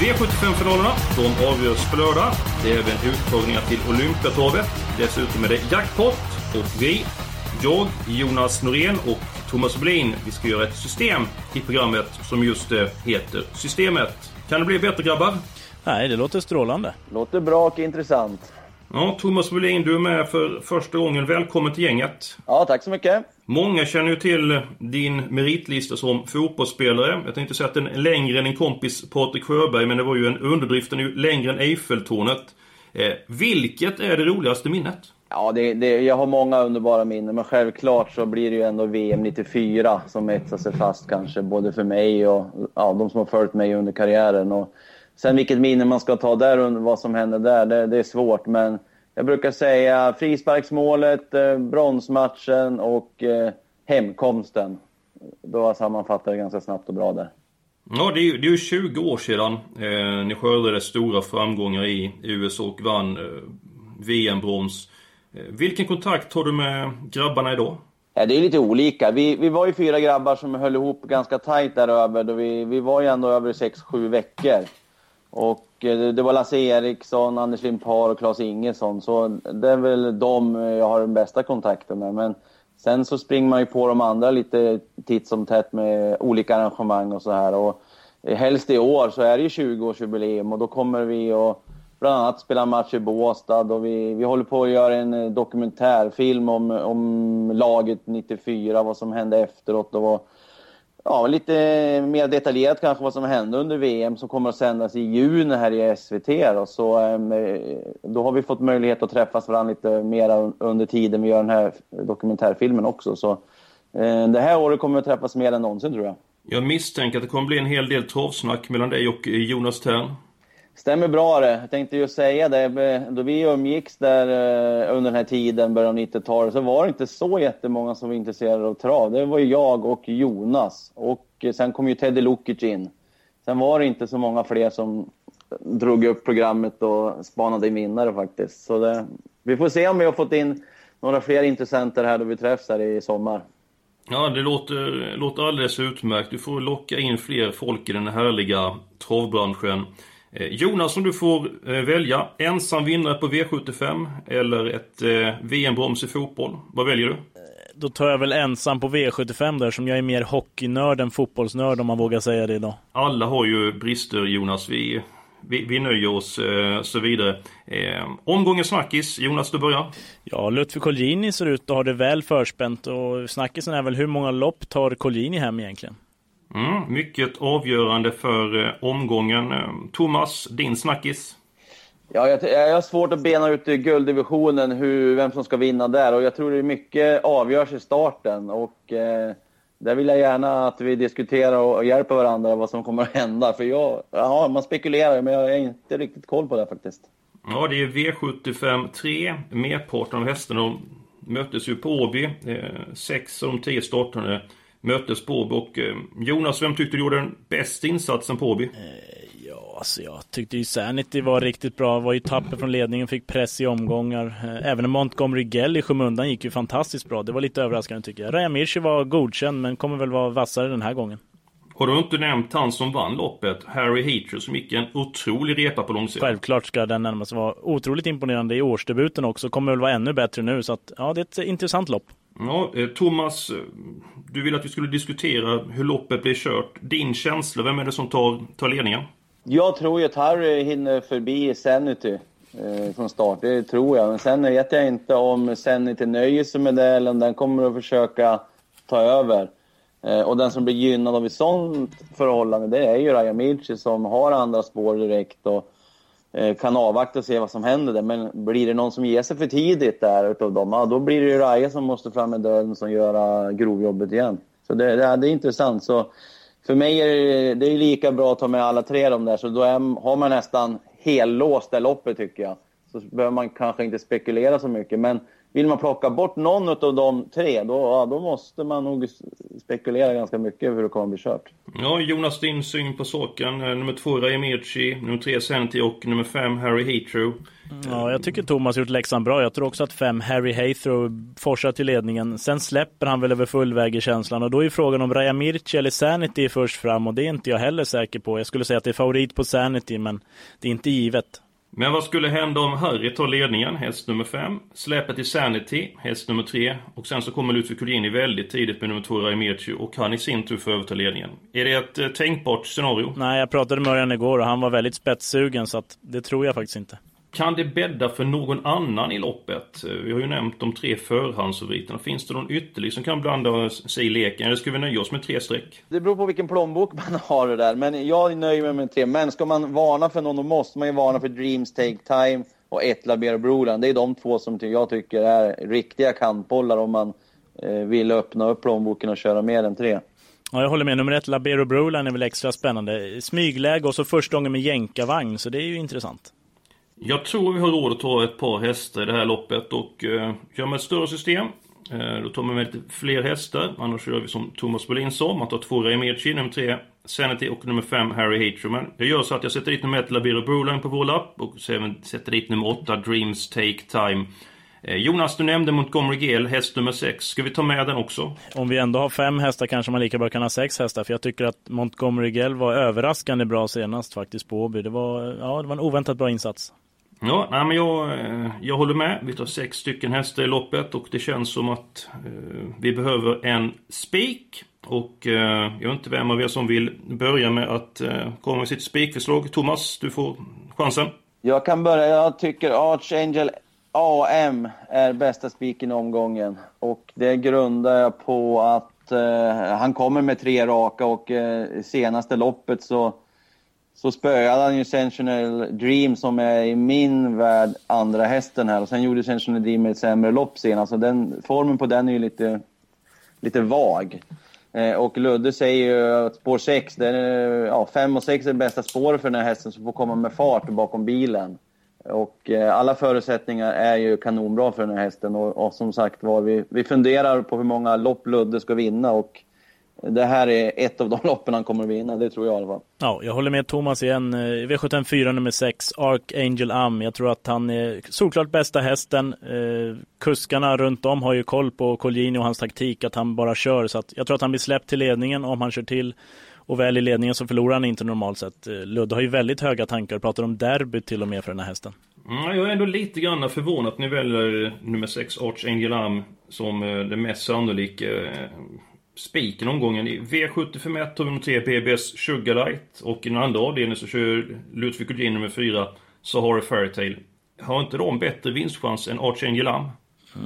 V75-finalerna, de avgörs på lördag. Det är även uttagningar till Olympiatravet. Dessutom är det jackpot. Och vi, jag, Jonas Norén och Thomas Brolin, vi ska göra ett system i programmet som just eh, heter Systemet. Kan det bli bättre grabbar? Nej, det låter strålande. Låter bra och intressant. Ja, Thomas Brolin, du är med för första gången. Välkommen till gänget. Ja, tack så mycket. Många känner ju till din meritlista som fotbollsspelare. Jag tänkte säga att den är längre än din kompis Patrik Sjöberg, men det var ju en underdrift. Den är ju längre än Eiffeltornet. Eh, vilket är det roligaste minnet? Ja, det, det, jag har många underbara minnen, men självklart så blir det ju ändå VM 94 som etsar sig fast kanske, både för mig och ja, de som har följt mig under karriären. Och sen vilket minne man ska ta där under vad som hände där, det, det är svårt, men jag brukar säga frisparksmålet, eh, bronsmatchen och eh, hemkomsten. Då har jag ganska snabbt och bra där. Ja, det är ju, det är ju 20 år sedan eh, ni skördade stora framgångar i USA och vann eh, VM-brons. Eh, vilken kontakt har du med grabbarna idag? Ja, det är lite olika. Vi, vi var ju fyra grabbar som höll ihop ganska tajt där över. Då vi, vi var ju ändå över 6-7 veckor. Och eh, det var Lasse Eriksson, Anders Limpar och Claes Ingesson. Så det är väl de eh, jag har den bästa kontakten med. Men sen så springer man ju på de andra lite titt som tätt med olika arrangemang och så här. Och eh, helst i år så är det ju 20-årsjubileum och då kommer vi och bland annat spela match i Båstad och vi, vi håller på att göra en dokumentärfilm om, om laget 94, vad som hände efteråt och vad, ja, lite mer detaljerat kanske vad som hände under VM som kommer att sändas i juni här i SVT. Då. Så, ehm, eh, då har vi fått möjlighet att träffas varandra lite mer under tiden vi gör den här dokumentärfilmen också. Så, eh, det här året kommer vi att träffas mer än någonsin tror jag. Jag misstänker att det kommer bli en hel del travsnack mellan dig och eh, Jonas Tern. Stämmer bra det. Jag tänkte ju säga det. Då vi umgicks där eh, under den här tiden, början av 90-talet, så var det inte så jättemånga som var intresserade av trav. Det var ju jag och Jonas. Och eh, sen kom ju Teddy Lukic in. Sen var det inte så många fler som drog upp programmet och spanade in vinnare faktiskt. Så det, vi får se om vi har fått in några fler intressenter här då vi träffs här i sommar. Ja, det låter, låter alldeles utmärkt. Du får locka in fler folk i den härliga travbranschen. Eh, Jonas, om du får eh, välja ensam vinnare på V75 eller ett eh, VM-broms i fotboll. Vad väljer du? Då tar jag väl ensam på V75 där som jag är mer hockeynörd än fotbollsnörd om man vågar säga det idag. Alla har ju brister Jonas. Vi, vi, vi nöjer oss så vidare. Omgången snackis. Jonas, du börjar. Ja, Lutfi Colgjini ser ut att ha det väl förspänt och snackisen är väl hur många lopp tar Colgjini hem egentligen? Mm, mycket avgörande för eh, omgången. Eh, Thomas, din snackis? Ja, jag, jag har svårt att bena ut gulddivisionen, hur, vem som ska vinna där. Och jag tror det är mycket avgörs i starten. Och eh, där vill jag gärna att vi diskuterar och hjälper varandra vad som kommer att hända. För jag, ja, man spekulerar, men jag har inte riktigt koll på det faktiskt. Ja, det är V75 3. Merparten av hästarna möttes ju på Åby. Eh, sex av de tio startande möttes på Åby. Och eh, Jonas, vem tyckte du gjorde den bästa insatsen på Åby? Ja, alltså jag tyckte ju Sanity var riktigt bra. Var ju tapper från ledningen, fick press i omgångar. Eh, Även Montgomery Gell i skymundan gick ju fantastiskt bra. Det var lite överraskande tycker jag. Raja Mirchi var godkänd, men kommer väl vara vassare den här gången. Har du inte nämnt han som vann loppet, Harry Heater, som gick en otrolig repa på långsidan? Självklart ska den närmast vara otroligt imponerande i årsdebuten också. Kommer väl vara ännu bättre nu. Så att, ja, det är ett intressant lopp. Ja, eh, Thomas, eh, du ville att vi skulle diskutera hur loppet blir kört. Din känsla, vem är det som tar, tar ledningen? Jag tror ju att Harry hinner förbi Senity eh, från start, det tror jag. Men sen vet jag inte om Senity nöjer sig med det eller om den kommer att försöka ta över. Eh, och den som blir gynnad av ett sånt förhållande, det är ju Raja Milci som har andra spår direkt. Och eh, Eh, kan avvakta och se vad som händer där. Men blir det någon som ger sig för tidigt där utav dem, ja, då blir det ju Raja som måste fram med döden som gör eh, grovjobbet igen. Så det, det, det är intressant. Så för mig är det, det är lika bra att ta med alla tre de där, så då är, har man nästan hellåst det loppet tycker jag. Så behöver man kanske inte spekulera så mycket. Men vill man plocka bort någon av de tre, då, ja, då måste man nog spekulera ganska mycket hur det kommer att bli kört. Ja, Jonas, din syn på saken. Eh, nummer två, Rajamirci. Nummer tre, Senti och nummer fem, Harry Heathrow. Ja, jag tycker Thomas gjort läxan bra. Jag tror också att fem, Harry Heathrow, forsar till ledningen. Sen släpper han väl över fullväg i känslan och då är frågan om Rajamirci eller Sanity är först fram och det är inte jag heller säker på. Jag skulle säga att det är favorit på Sanity, men det är inte givet. Men vad skulle hända om Harry tar ledningen, häst nummer 5, släpper till Sanity, häst nummer 3 och sen så kommer Ludvig Collini väldigt tidigt med nummer 2 Raimerci och han i sin tur får överta ledningen. Är det ett eh, tänkbart scenario? Nej, jag pratade med Örjan igår och han var väldigt spetssugen så att det tror jag faktiskt inte. Kan det bädda för någon annan i loppet? Vi har ju nämnt de tre förhandsfavoriterna. Finns det någon ytterligare som kan blanda sig i leken? Eller ska vi nöja oss med tre streck? Det beror på vilken plånbok man har det där. Men jag nöjer mig med tre. Men ska man varna för någon, då måste man ju varna för Dreams Take Time och ett Labero Broland. Det är de två som jag tycker är riktiga kantbollar om man eh, vill öppna upp plånboken och köra mer än tre. Ja, jag håller med. Nummer ett, Labero Broland är väl extra spännande. Smygläge och så första gången med jänkarvagn, så det är ju intressant. Jag tror vi har råd att ta ett par hästar i det här loppet och eh, kör man ett större system eh, då tar man med lite fler hästar. Annars gör vi som Thomas Bolin sa. Man tar två Raimici, nummer tre Sanity och nummer fem Harry Haterman. Jag gör så att jag sätter dit nummer ett Labiro Broline på vår lapp och så även sätter dit nummer åtta Dreams Take Time. Eh, Jonas, du nämnde Montgomery GL, häst nummer 6. Ska vi ta med den också? Om vi ändå har fem hästar kanske man lika bra kan ha sex hästar. För jag tycker att Montgomery GL var överraskande bra senast faktiskt på Åby. Det var, ja, det var en oväntat bra insats. Ja, nej, men jag, eh, jag håller med. Vi tar sex stycken hästar i loppet och det känns som att eh, vi behöver en spik. Och eh, jag vet inte vem av er som vill börja med att eh, komma med sitt spikförslag. Thomas, du får chansen. Jag kan börja. Jag tycker Archangel AM är bästa spiken i omgången. Och det grundar jag på att eh, han kommer med tre raka och eh, senaste loppet så så spöade han ju Sensational Dream som är i min värld andra hästen här. Och sen gjorde Sensational Dream ett sämre lopp senast. Alltså den, formen på den är ju lite, lite vag. Eh, och Ludde säger ju att spår 6, 5 och 6 är det bästa spåret för den här hästen som får komma med fart bakom bilen. Och eh, alla förutsättningar är ju kanonbra för den här hästen. Och, och som sagt var, vi, vi funderar på hur många lopp Ludde ska vinna. Och det här är ett av de loppen han kommer att vinna, det tror jag i alla fall. Ja, jag håller med Thomas igen. Eh, V74 nummer 6, Archangel Am. Jag tror att han är solklart bästa hästen. Eh, kuskarna runt om har ju koll på Colgjini och hans taktik, att han bara kör. Så att jag tror att han blir släppt till ledningen om han kör till. Och väl i ledningen så förlorar han inte normalt sett. Eh, Ludde har ju väldigt höga tankar och pratar om derby till och med för den här hästen. Mm, jag är ändå lite grann förvånad att ni väljer nummer 6, Archangel Am, som det mest sannolika spiken omgången. I V75 tar vi 3 BBS Sugarlight och i den andra avdelningen så kör Ludvig Ullin nummer 4 Sahara Fairytale. Har inte de bättre vinstchans än Archangel Am?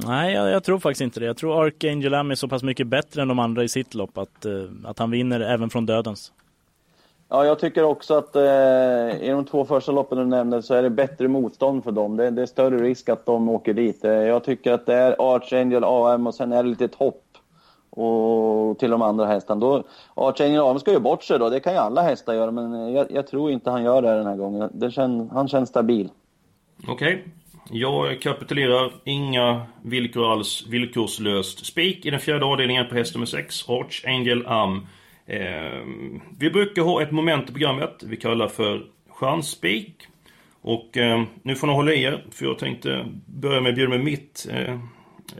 Nej, jag, jag, tror faktiskt inte det. Jag tror Archangel Am är så pass mycket bättre än de andra i sitt lopp att, uh, att han vinner även från dödens. Ja, jag tycker också att eh, i de två första loppen du nämnde så är det bättre motstånd för dem. Det, det är större risk att de åker dit. Eh, jag tycker att det är Archangel AM och sen är det lite ett hopp och till de andra hästarna. Då, Archangel Arm ska ju bort sig då, det kan ju alla hästar göra, men jag, jag tror inte han gör det den här gången. Det han känns stabil. Okej. Okay. Jag kapitulerar. Inga villkor alls. Villkorslöst. Spik i den fjärde avdelningen på häst nummer 6. Archangel Am. Eh, vi brukar ha ett moment i programmet vi kallar för chansspik. Och eh, nu får ni hålla i er, för jag tänkte börja med att bjuda med mitt eh,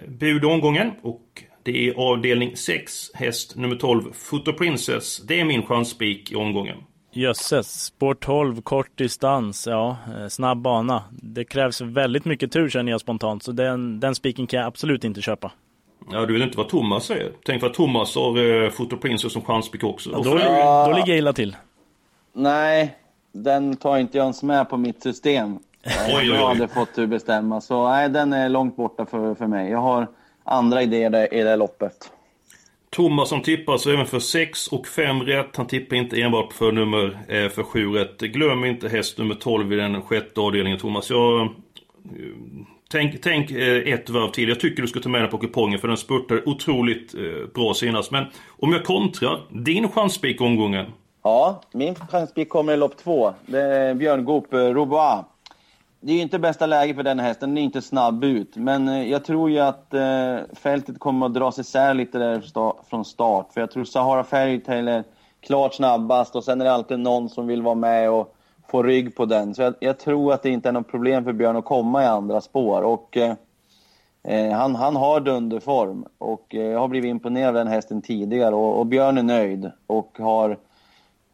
bud omgången. Och det är avdelning 6, häst nummer 12, Foto Princess. Det är min chansspik i omgången. Jösses, spår 12, kort distans, ja, eh, snabb bana. Det krävs väldigt mycket tur känner jag spontant, så den, den spiken kan jag absolut inte köpa. Ja, du vill inte vad Thomas säger. Tänk för att Thomas har uh, Foto Princess som chanspik också. Ja, då, ja. då ligger jag illa till. Nej, den tar inte jag ens med på mitt system. Jag hade fått bestämma, så nej, den är långt borta för, för mig. Jag har andra idéer i det loppet. Thomas som tippar så även för 6 och 5 rätt. Han tippar inte enbart för nummer eh, för 7 rätt. Glöm inte häst nummer 12 i den sjätte avdelningen Thomas. Jag... Eh, tänk, tänk eh, ett varv till. Jag tycker du ska ta med den på kupongen för den spurtade otroligt bra senast. Men om jag kontrar, din chanspik omgången? Ja, min chanspik kommer i lopp två. Det är Björn Goop Robois det är ju inte bästa läget för den hästen, den är inte snabb ut. Men eh, jag tror ju att eh, fältet kommer att dras isär lite där sta från start. För jag tror Sahara Fairytale eh, är klart snabbast och sen är det alltid någon som vill vara med och få rygg på den. Så jag, jag tror att det inte är något problem för Björn att komma i andra spår. Och eh, eh han, han har dunderform och eh, jag har blivit imponerad av den hästen tidigare och, och Björn är nöjd och har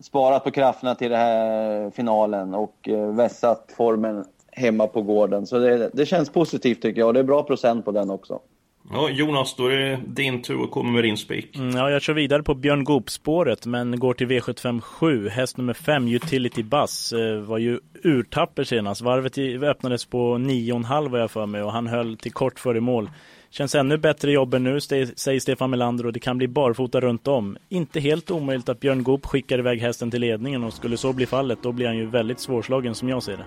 sparat på krafterna till den här finalen och eh, vässat formen hemma på gården. Så det, det känns positivt tycker jag och det är bra procent på den också. Ja, Jonas, då är det din tur att komma med din spik. Mm, ja, jag kör vidare på Björn Goop-spåret, men går till V75 7. Häst nummer 5, Utility Bus, eh, var ju urtapper senast. Varvet öppnades på 9,5 var jag för mig och han höll till kort före mål. Känns ännu bättre jobb än nu, säger Stefan Melander och det kan bli barfota runt om. Inte helt omöjligt att Björn Goop skickar iväg hästen till ledningen och skulle så bli fallet, då blir han ju väldigt svårslagen som jag ser det.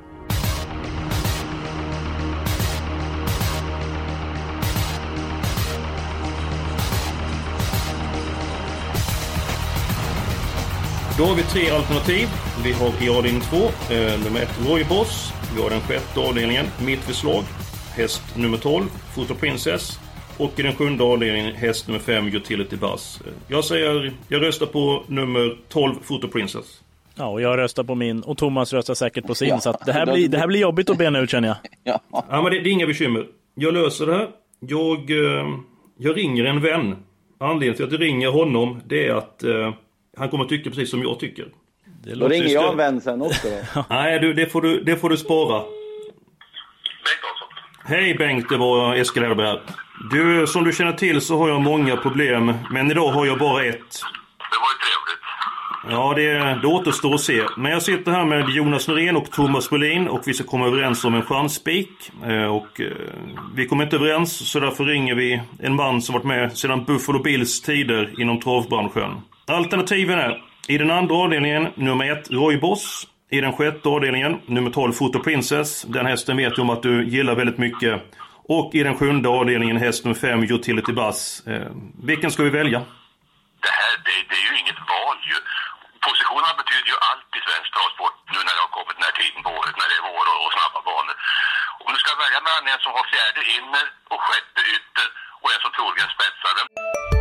Då har vi tre alternativ. Vi har i avdelning 2, eh, nummer 1 Roy Boss. Vi har den sjätte avdelningen, mitt förslag, häst nummer 12, Photo Princess. Och i den sjunde avdelningen, häst nummer 5, Utility Buzz. Jag säger, jag röstar på nummer 12, Photo Princess. Ja, och jag röstar på min och Thomas röstar säkert på sin. Ja, så det, här blir, det här blir jobbigt att bena ut känner jag. Ja, ja men det, det, är inga bekymmer. Jag löser det här. Jag, eh, jag ringer en vän. Anledningen till att jag ringer honom, det är att eh, han kommer att tycka precis som jag tycker. Det då ringer jag en vän sen också då. Nej, du, det, får du, det får du spara. Bengt Olsson. Hej Bengt, det var Eskil Hellberg här. Du, som du känner till så har jag många problem, men idag har jag bara ett. Det var ju trevligt. Ja, det, det återstår att se. Men jag sitter här med Jonas Norén och Thomas Brolin och vi ska komma överens om en chansspik. Eh, och eh, vi kommer inte överens, så därför ringer vi en man som varit med sedan Buffalo Bills tider inom travbranschen. Alternativen är i den andra avdelningen nummer 1 Roy Boss. I den sjätte avdelningen nummer 12 Photo Princess. Den hästen vet jag om att du gillar väldigt mycket. Och i den sjunde avdelningen häst nummer 5 Utility Buzz. Eh, vilken ska vi välja? Det här det, det är ju inget val ju. Positionerna betyder ju allt i svensk travsport nu när det har kommit den här tiden på året när det är vår och, och snabba banor. Om du ska välja mellan en som har fjärde inner och sjätte ytter och en som troligen spetsar den.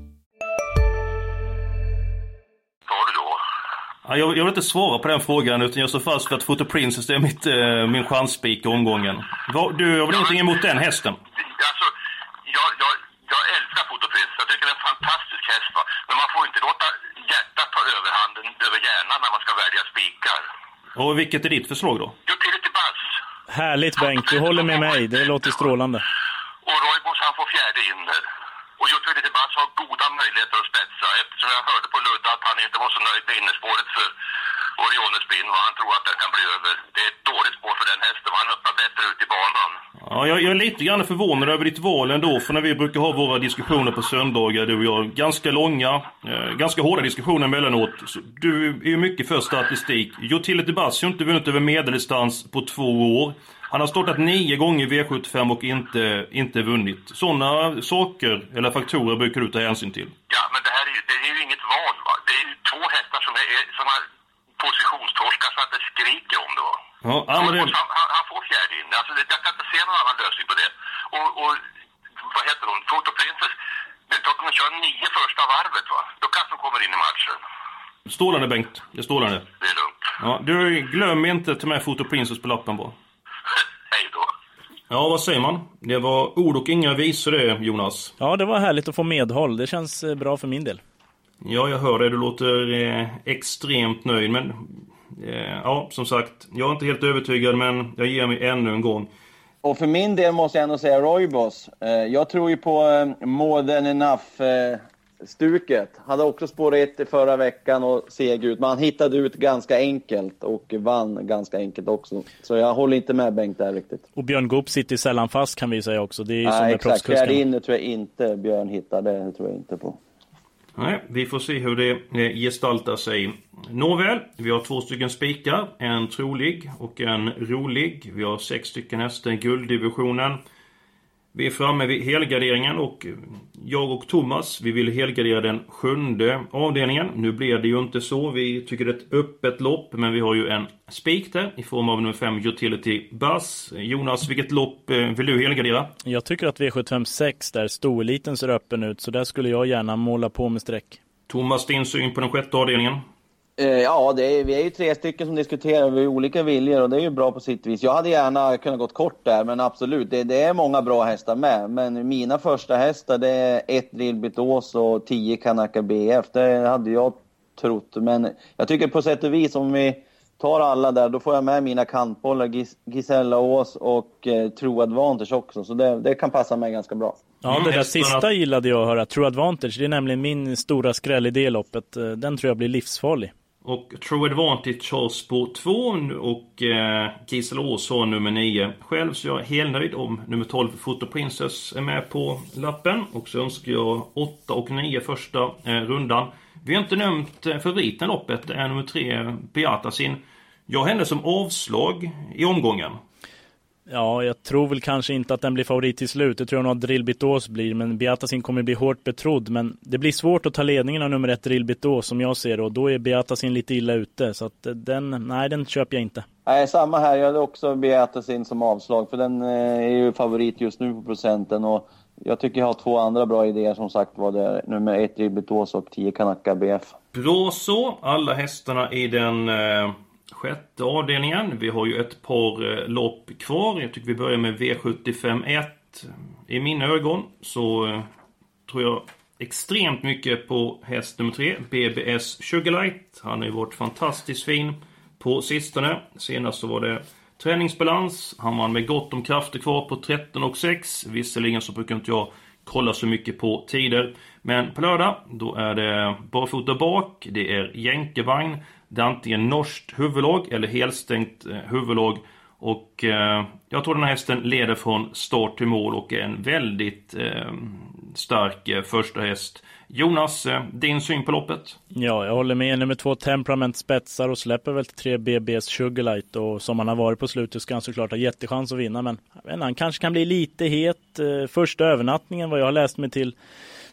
Jag, jag vill inte svara på den frågan utan jag står fast för att Photo Princess är mitt, äh, min chanspik i omgången. Du har väl ingenting emot den hästen? Alltså, jag, jag, jag älskar Photo Princess. Jag tycker det är en fantastisk häst. Va? Men man får inte låta hjärtat ta överhanden över hjärnan när man ska välja spikar. Och vilket är ditt förslag då? Utility Buzz. Härligt Bengt, du håller med mig. Det låter strålande. Och Roybos han får fjärde inner. Och Utility Buzz har goda möjligheter att spetsa eftersom jag hörde på Ludde att han inte var så nöjd med innerspåret för Oriones spinn och han tror att den kan bli över. Det är ett dåligt spår för den hästen, han öppnar bättre ut i banan. Ja, jag, jag, är lite grann förvånad över ditt val ändå, för när vi brukar ha våra diskussioner på söndagar, du och jag, ganska långa, eh, ganska hårda diskussioner emellanåt. Du är ju mycket för statistik. Utility Buzz har inte vunnit över medeldistans på två år. Han har startat nio gånger i V75 och inte, inte vunnit. Sådana saker, eller faktorer, brukar du ta hänsyn till. Ja, men det här är ju, det är ju inget val va. Det är ju två hästar som är, sådana positionstorskar så att det skriker om det va. Ja, det... han, han, han får fjärde in. Alltså, jag kan inte se någon annan lösning på det. Och, och vad heter hon? Photo Princess. Det är att de kör nio första varvet va. Då kanske de kommer in i matchen. Strålande Bengt. Det är strålande. Det är lugnt. Ja, du glöm inte att ta med Photo Princess på lappen bara. Ja, vad säger man? Det var ord och inga visor det, Jonas. Ja, det var härligt att få medhåll. Det känns eh, bra för min del. Ja, jag hör det. Du låter eh, extremt nöjd, men... Eh, ja, som sagt. Jag är inte helt övertygad, men jag ger mig ännu en gång. Och för min del måste jag ändå säga Roybos. Eh, jag tror ju på eh, more than enough eh, stuket. Hade också spår 1 i förra veckan och seg ut. Men han hittade ut ganska enkelt och vann ganska enkelt också. Så jag håller inte med Bengt där riktigt. Och Björn Goop sitter sällan fast kan vi säga också. Det är ju som Nej, med exakt. proffskuskarna. Fjärde inne tror jag inte Björn hittade. Det tror jag inte på. Nej, vi får se hur det eh, gestaltar sig. Nåväl, vi har två stycken spikar. En trolig och en rolig. Vi har sex stycken hästar i gulddivisionen. Vi är framme vid helgarderingen och jag och Thomas, vi vill helgardera den sjunde avdelningen. Nu blir det ju inte så. Vi tycker det är ett öppet lopp, men vi har ju en spik där i form av nummer 5 Utility Buzz. Jonas, vilket lopp eh, vill du helgardera? Jag tycker att V756 där storeliten ser öppen ut, så där skulle jag gärna måla på med streck. Thomas, din syn på den sjätte avdelningen? Eh, Ja, det är, vi är ju tre stycken som diskuterar. Vi har olika viljor och det är ju bra på sitt vis. Jag hade gärna kunnat gått kort där, men absolut. Det, det är många bra hästar med. Men mina första hästar det är ett Drillbit Ås och 10 Kanaka BF. Det hade jag trott. Men jag tycker på sätt och vis om vi tar alla där, då får jag med mina kantbollar. Gis, Gisella Ås och eh, True Advantage också. Så det, det kan passa mig ganska bra. Ja, Mm, det där hästarna- sista gillade jag att höra. True Advantage, det är nämligen min stora skräll i det loppet. Eh, Den tror jag blir livsfarlig. Och True Advantage har spår 2 och eh, Kiselås har nummer 9. Själv så är jag helt nöjd om nummer 12 Photo Princess är med på lappen. Och så önskar jag 8 och 9 första eh, rundan. Vi har inte nämnt eh, favoriten i loppet, det är nummer 3 Beatasin. Jag hände som avslag i omgången. Ja, jag tror väl kanske inte att den blir favorit till slut. Det tror jag nog att Drillbitås blir, men Beatasin kommer bli hårt betrodd. Men det blir svårt att ta ledningen av nummer ett Drillbitås som jag ser det, och då är Beatasin lite illa ute. Så att eh, den, nej, den köper jag inte. Nej, samma här. Jag hade också Beatas in som avslag, för den eh, är ju favorit just nu på procenten. Och jag tycker jag har två andra bra idéer som sagt var det. Nummer ett Ribbitås och 10 Kanaka BF. Bra så. Alla hästarna i den eh, sjätte avdelningen. Vi har ju ett par eh, lopp kvar. Jag tycker vi börjar med V75 1. I mina ögon så eh, tror jag extremt mycket på häst nummer 3, BBS Sugarlight. Han har ju varit fantastiskt fin på sistone. Senast så var det träningsbalans. Han vann med gott om krafter kvar på 13 och 6. Visserligen så brukar inte jag kolla så mycket på tider. Men på lördag, då är det barfota bak, det är jänkevagn, det är antingen norskt huvudlag eller helstängt eh, huvudlag. Och eh, jag tror den här hästen leder från start till mål och är en väldigt eh, stark eh, första häst. Jonas, eh, din syn på loppet? Ja, jag håller med. Nummer två Temperament spetsar och släpper väl till tre BBS Sugarlight och som han har varit på slutet ska han såklart ha jättechans att vinna men jag vet inte, han kanske kan bli lite het. Eh, Första övernattningen vad jag har läst mig till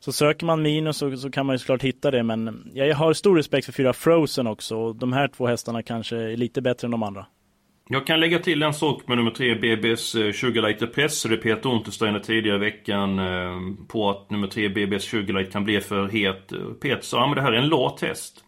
så söker man minus så, så kan man ju såklart hitta det men jag har stor respekt för fyra Frozen också och de här två hästarna kanske är lite bättre än de andra. Jag kan lägga till en sak med nummer tre, BBS eh, Sugarlight Sugarlight. Det Peter Untersteiner tidigare i veckan eh, på att nummer tre, BBS Sugarlight kan bli för het. Eh, Peter sa att det här är en lat häst.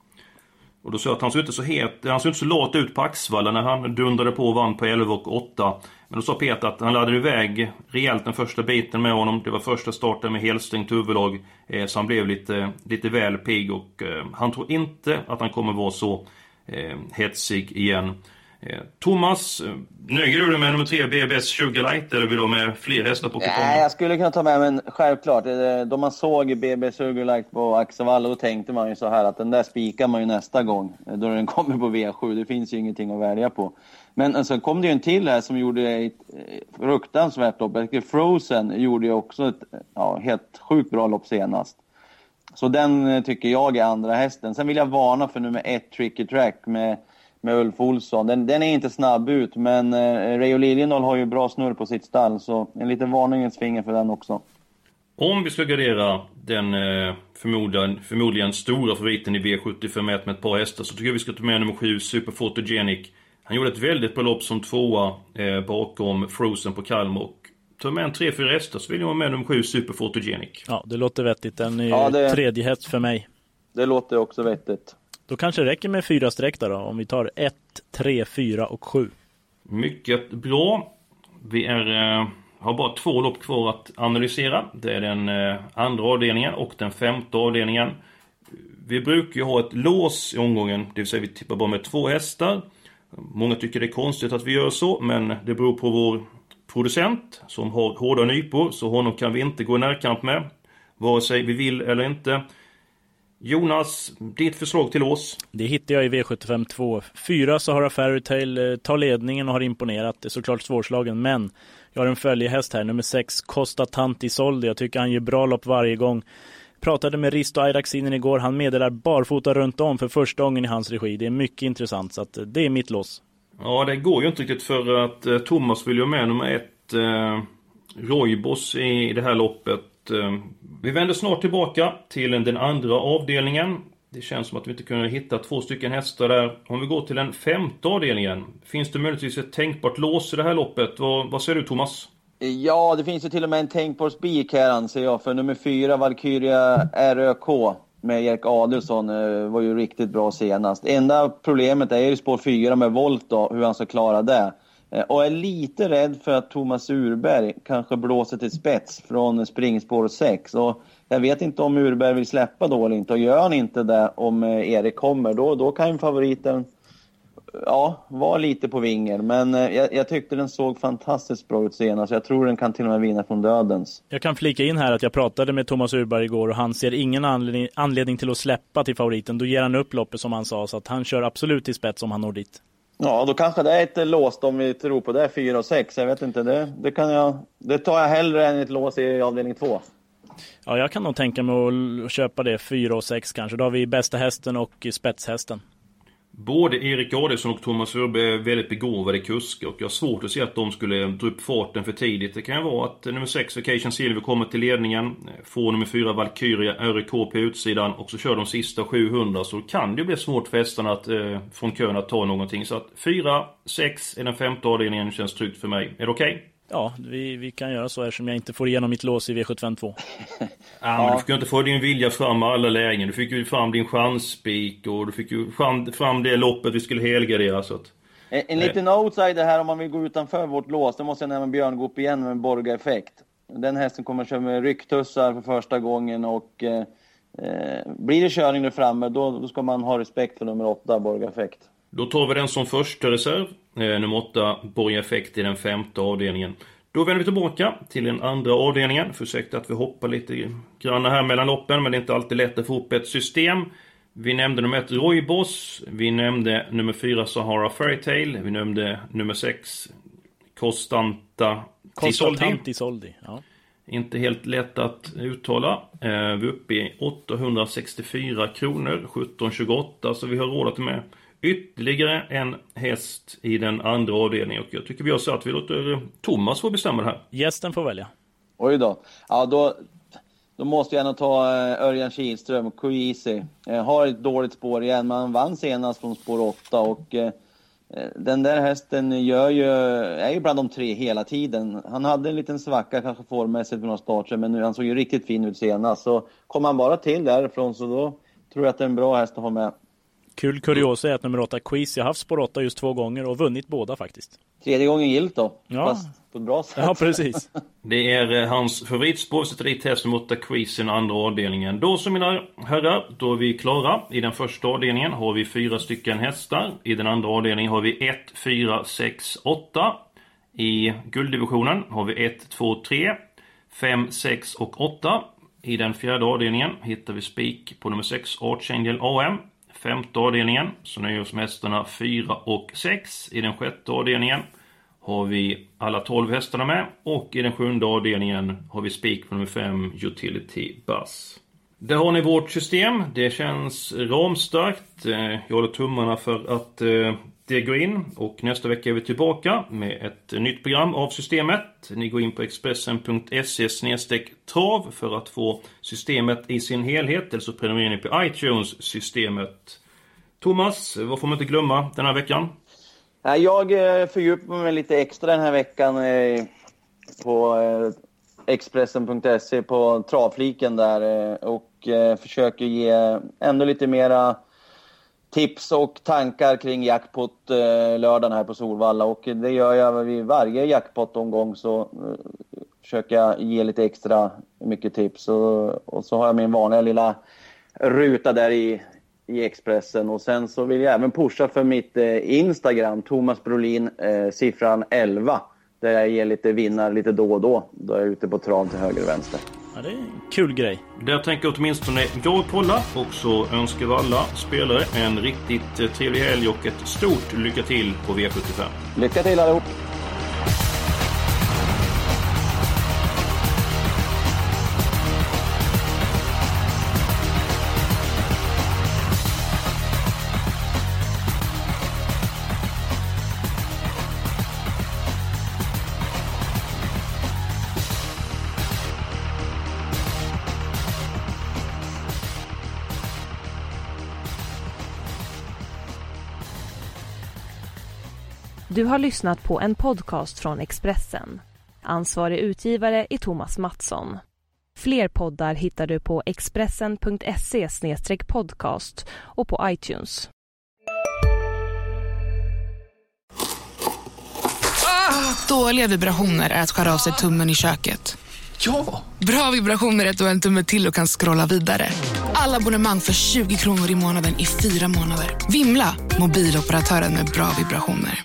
Och då sa jag att han såg inte så het, han såg inte så lat ut på Axvalla när han dundrade på och vann på 11 och 8. Men då sa Peter att han laddade iväg rejält den första biten med honom. Det var första starten med helstängt huvudlag. Eh, så han blev lite, lite väl pigg och eh, han tror inte att han kommer vara så eh, hetsig igen. Eh, Thomas, eh, nöjer du dig med nummer 3, BBS Sugarlight eller vill du ha med fler hästar på kupongen? Nej, jag skulle kunna ta med, men självklart. Eh, då man såg BBS Sugarlight på Axevalla, då tänkte man ju så här att den där spikar man ju nästa gång. Då den kommer på V7. Det finns ju ingenting att välja på. Men sen alltså, kom det ju en till här som gjorde ett fruktansvärt lopp. Jag tycker Frozen gjorde ju också ett ja, helt sjukt bra lopp senast. Så den tycker jag är andra hästen. Sen vill jag varna för nummer ett, Tricky Track med, med Ulf Olsson. Den, den är inte snabb ut, men eh, Reijo Liljendahl har ju bra snurr på sitt stall. Så en liten varningens finger för den också. Om vi ska gardera den eh, förmodligen, förmodligen stora favoriten i V75 med ett par hästar så tycker jag vi ska ta med nummer 7, Super Photogenic. Han gjorde ett väldigt bra lopp som tvåa eh, bakom Frozen på Kalmar. Och tar med en 3-4 hästar så vill jag ha med nummer 7, Super Photogenic. Ja, det låter vettigt. Den är ju Ja, det- tredje häst för mig. Det låter också vettigt. Då kanske det räcker med fyra streck då, om vi tar ett, tre, fyra och 7. Mycket bra. Vi är, eh, har bara två lopp kvar att analysera. Det är den eh, andra avdelningen och den femte avdelningen. Vi brukar ju ha ett lås i omgången, det vill säga vi tippar bara med två hästar. Många tycker det är konstigt att vi gör så, men det beror på vår producent som har hårda nypor, så honom kan vi inte gå i närkamp med. Vare sig vi vill eller inte. Jonas, ditt förslag till lås? Det hittar jag i V75 2. Fyra Sahara Fairytale tar ledningen och har imponerat. Det är såklart svårslagen, men jag har en följehäst här, nummer 6, Costa Tanti Soldi. Jag tycker han ger bra lopp varje gång. Pratade med Risto Airaxinen igår. Han meddelar barfota runt om för första gången i hans regi. Det är mycket intressant, så att det är mitt lås. Ja, det går ju inte riktigt för att eh, Thomas vill ju med nummer ett, eh, Roybos i det här loppet. Eh, vi vänder snart tillbaka till den andra avdelningen. Det känns som att vi inte kunde hitta två stycken hästar där. Om vi går till den femte avdelningen. Finns det möjligtvis ett tänkbart lås i det här loppet? Vad, vad säger du Thomas? Ja, det finns ju till och med en tänkbar spik här anser jag. För nummer fyra, Valkyria RÖK med Erik Adelsson eh, var ju riktigt bra senast. Enda problemet är ju spår fyra med Volt då, hur han ska klara det. Eh, och är lite rädd för att Thomas Urberg kanske blåser till spets från springspår 6. Och jag vet inte om Urberg vill släppa då eller inte. Och gör han inte det om eh, Erik kommer, då, då kan ju favoriten ja, vara lite på vinger. Men eh, jag, jag, tyckte den såg fantastiskt bra ut senast. Jag tror den kan till och med vinna från dödens. Jag kan flika in här att jag pratade med Thomas Urberg igår och han ser ingen anledning, anledning till att släppa till favoriten. Då ger han upp loppet som han sa, så att han kör absolut till spets om han når dit. Ja, då kanske det är ett låst om vi tror på det, 4 och 6. Jag vet inte, det, det, kan jag, det tar jag hellre än ett lås i avdelning 2. Ja, jag kan nog tänka mig att köpa det 4 och 6 kanske. Då har vi bästa hästen och spetshästen. Både Erik Adelsson och Thomas Urbe är väldigt begåvade kuskar och jag har svårt att se att de skulle dra upp farten för tidigt. Det kan ju vara att nummer 6 Vacation Silver kommer till ledningen, får nummer 4 Valkyria RK på utsidan och så kör de sista 700 så kan det bli svårt för hästarna att, eh, från kön att ta någonting. Så att 4, 6 är den femte avdelningen känns tryggt för mig. Är det okej? Okay? Ja, vi, vi kan göra så eftersom jag inte får igenom mitt lås i V752. ja, men du fick ju inte få din vilja fram i alla lägen. Du fick ju fram din chansspik och du fick ju fram, fram det loppet vi skulle helgardera. Så att, en, en liten outsider här om man vill gå utanför vårt lås. Då måste jag nämna Björn Goop igen med Borga Effekt. Den hästen kommer att köra med rycktussar för första gången och eh, eh, blir det körning där framme då, då ska man ha respekt för nummer 8, Borga Effekt. Då tar vi den som första reserv. Eh, nummer 8, Borg Effekt i den femte avdelningen. Då vänder vi tillbaka till den andra avdelningen. Försökte att vi hoppar lite grann här mellan loppen, men det är inte alltid lätt att få upp ett system. Vi nämnde nummer 1 Roybos. Vi nämnde nummer 4 Sahara Fairytale. Vi nämnde nummer 6 Costanta Tisoldi. Ja. Inte helt lätt att uttala. Eh, vi är uppe i 864 kronor, 1728, så vi har råd att med ytterligare en häst i den andra avdelningen. Och jag tycker vi har så att vi låter Thomas få bestämma det här. Gästen får välja. Oj då. Ja, då, då måste jag nog ta eh, Örjan Kihlström, Coeasy. Har ett dåligt spår igen, men han vann senast från spår 8 och eh, den där hästen gör ju, är ju bland de tre hela tiden. Han hade en liten svacka kanske formmässigt med några starter, men nu, han såg ju riktigt fin ut senast. Så kommer han bara till därifrån så då tror jag att det är en bra häst att ha med. Kul kuriosa är att nummer 8 Quiz, jag har haft spår 8 just två gånger och vunnit båda faktiskt. Tredje gången gilt då. Ja. Fast på ett bra sätt. Ja, precis. Det är eh, hans favoritspår, sätter dit häst nummer 8 Quiz i den andra avdelningen. Då så mina herrar, då är vi klara. I den första avdelningen har vi fyra stycken hästar. I den andra avdelningen har vi 1, 4, 6, 8. I gulddivisionen har vi 1, 2, 3, 5, 6 och 8. I den fjärde avdelningen hittar vi spik på nummer 6 Archangel AM femte avdelningen så nöjer oss med hästarna 4 och 6. I den sjätte avdelningen har vi alla 12 hästarna med och i den sjunde avdelningen har vi spik på nummer 5 Utility Buzz. Där har ni vårt system. Det känns ramstarkt. Eh, jag håller tummarna för att eh, det går in och nästa vecka är vi tillbaka med ett nytt program av systemet. Ni går in på expressen.se trav för att få systemet i sin helhet eller så prenumererar ni på iTunes-systemet. Thomas, vad får man inte glömma den här veckan? Jag eh, fördjupar mig lite extra den här veckan eh, på eh, Expressen.se på travfliken där och försöker ge ändå lite mera tips och tankar kring jackpot-lördagen eh, här på Solvalla. Och det gör jag vid varje jackpot-omgång så eh, försöker jag ge lite extra mycket tips. Och, och så har jag min vanliga lilla ruta där i, i Expressen. Och sen så vill jag även pusha för mitt eh, Instagram, Thomas Brolin, eh, siffran 11. Där jag ger lite vinnare lite då och då. Då är jag ute på trav till höger och vänster. Ja, det är en kul grej. Där tänker åtminstone jag kolla och så önskar vi alla spelare en riktigt eh, trevlig helg och ett stort lycka till på V75. Lycka till allihop! Du har lyssnat på en podcast från Expressen. Ansvarig utgivare är Thomas Mattsson. Fler poddar hittar du på expressen.se podcast och på iTunes. Dåliga vibrationer är att skära av sig tummen i köket. Ja! Bra vibrationer är att du har en tumme till och kan scrolla vidare. Alla abonnemang för 20 kronor i månaden i fyra månader. Vimla! Mobiloperatören med bra vibrationer.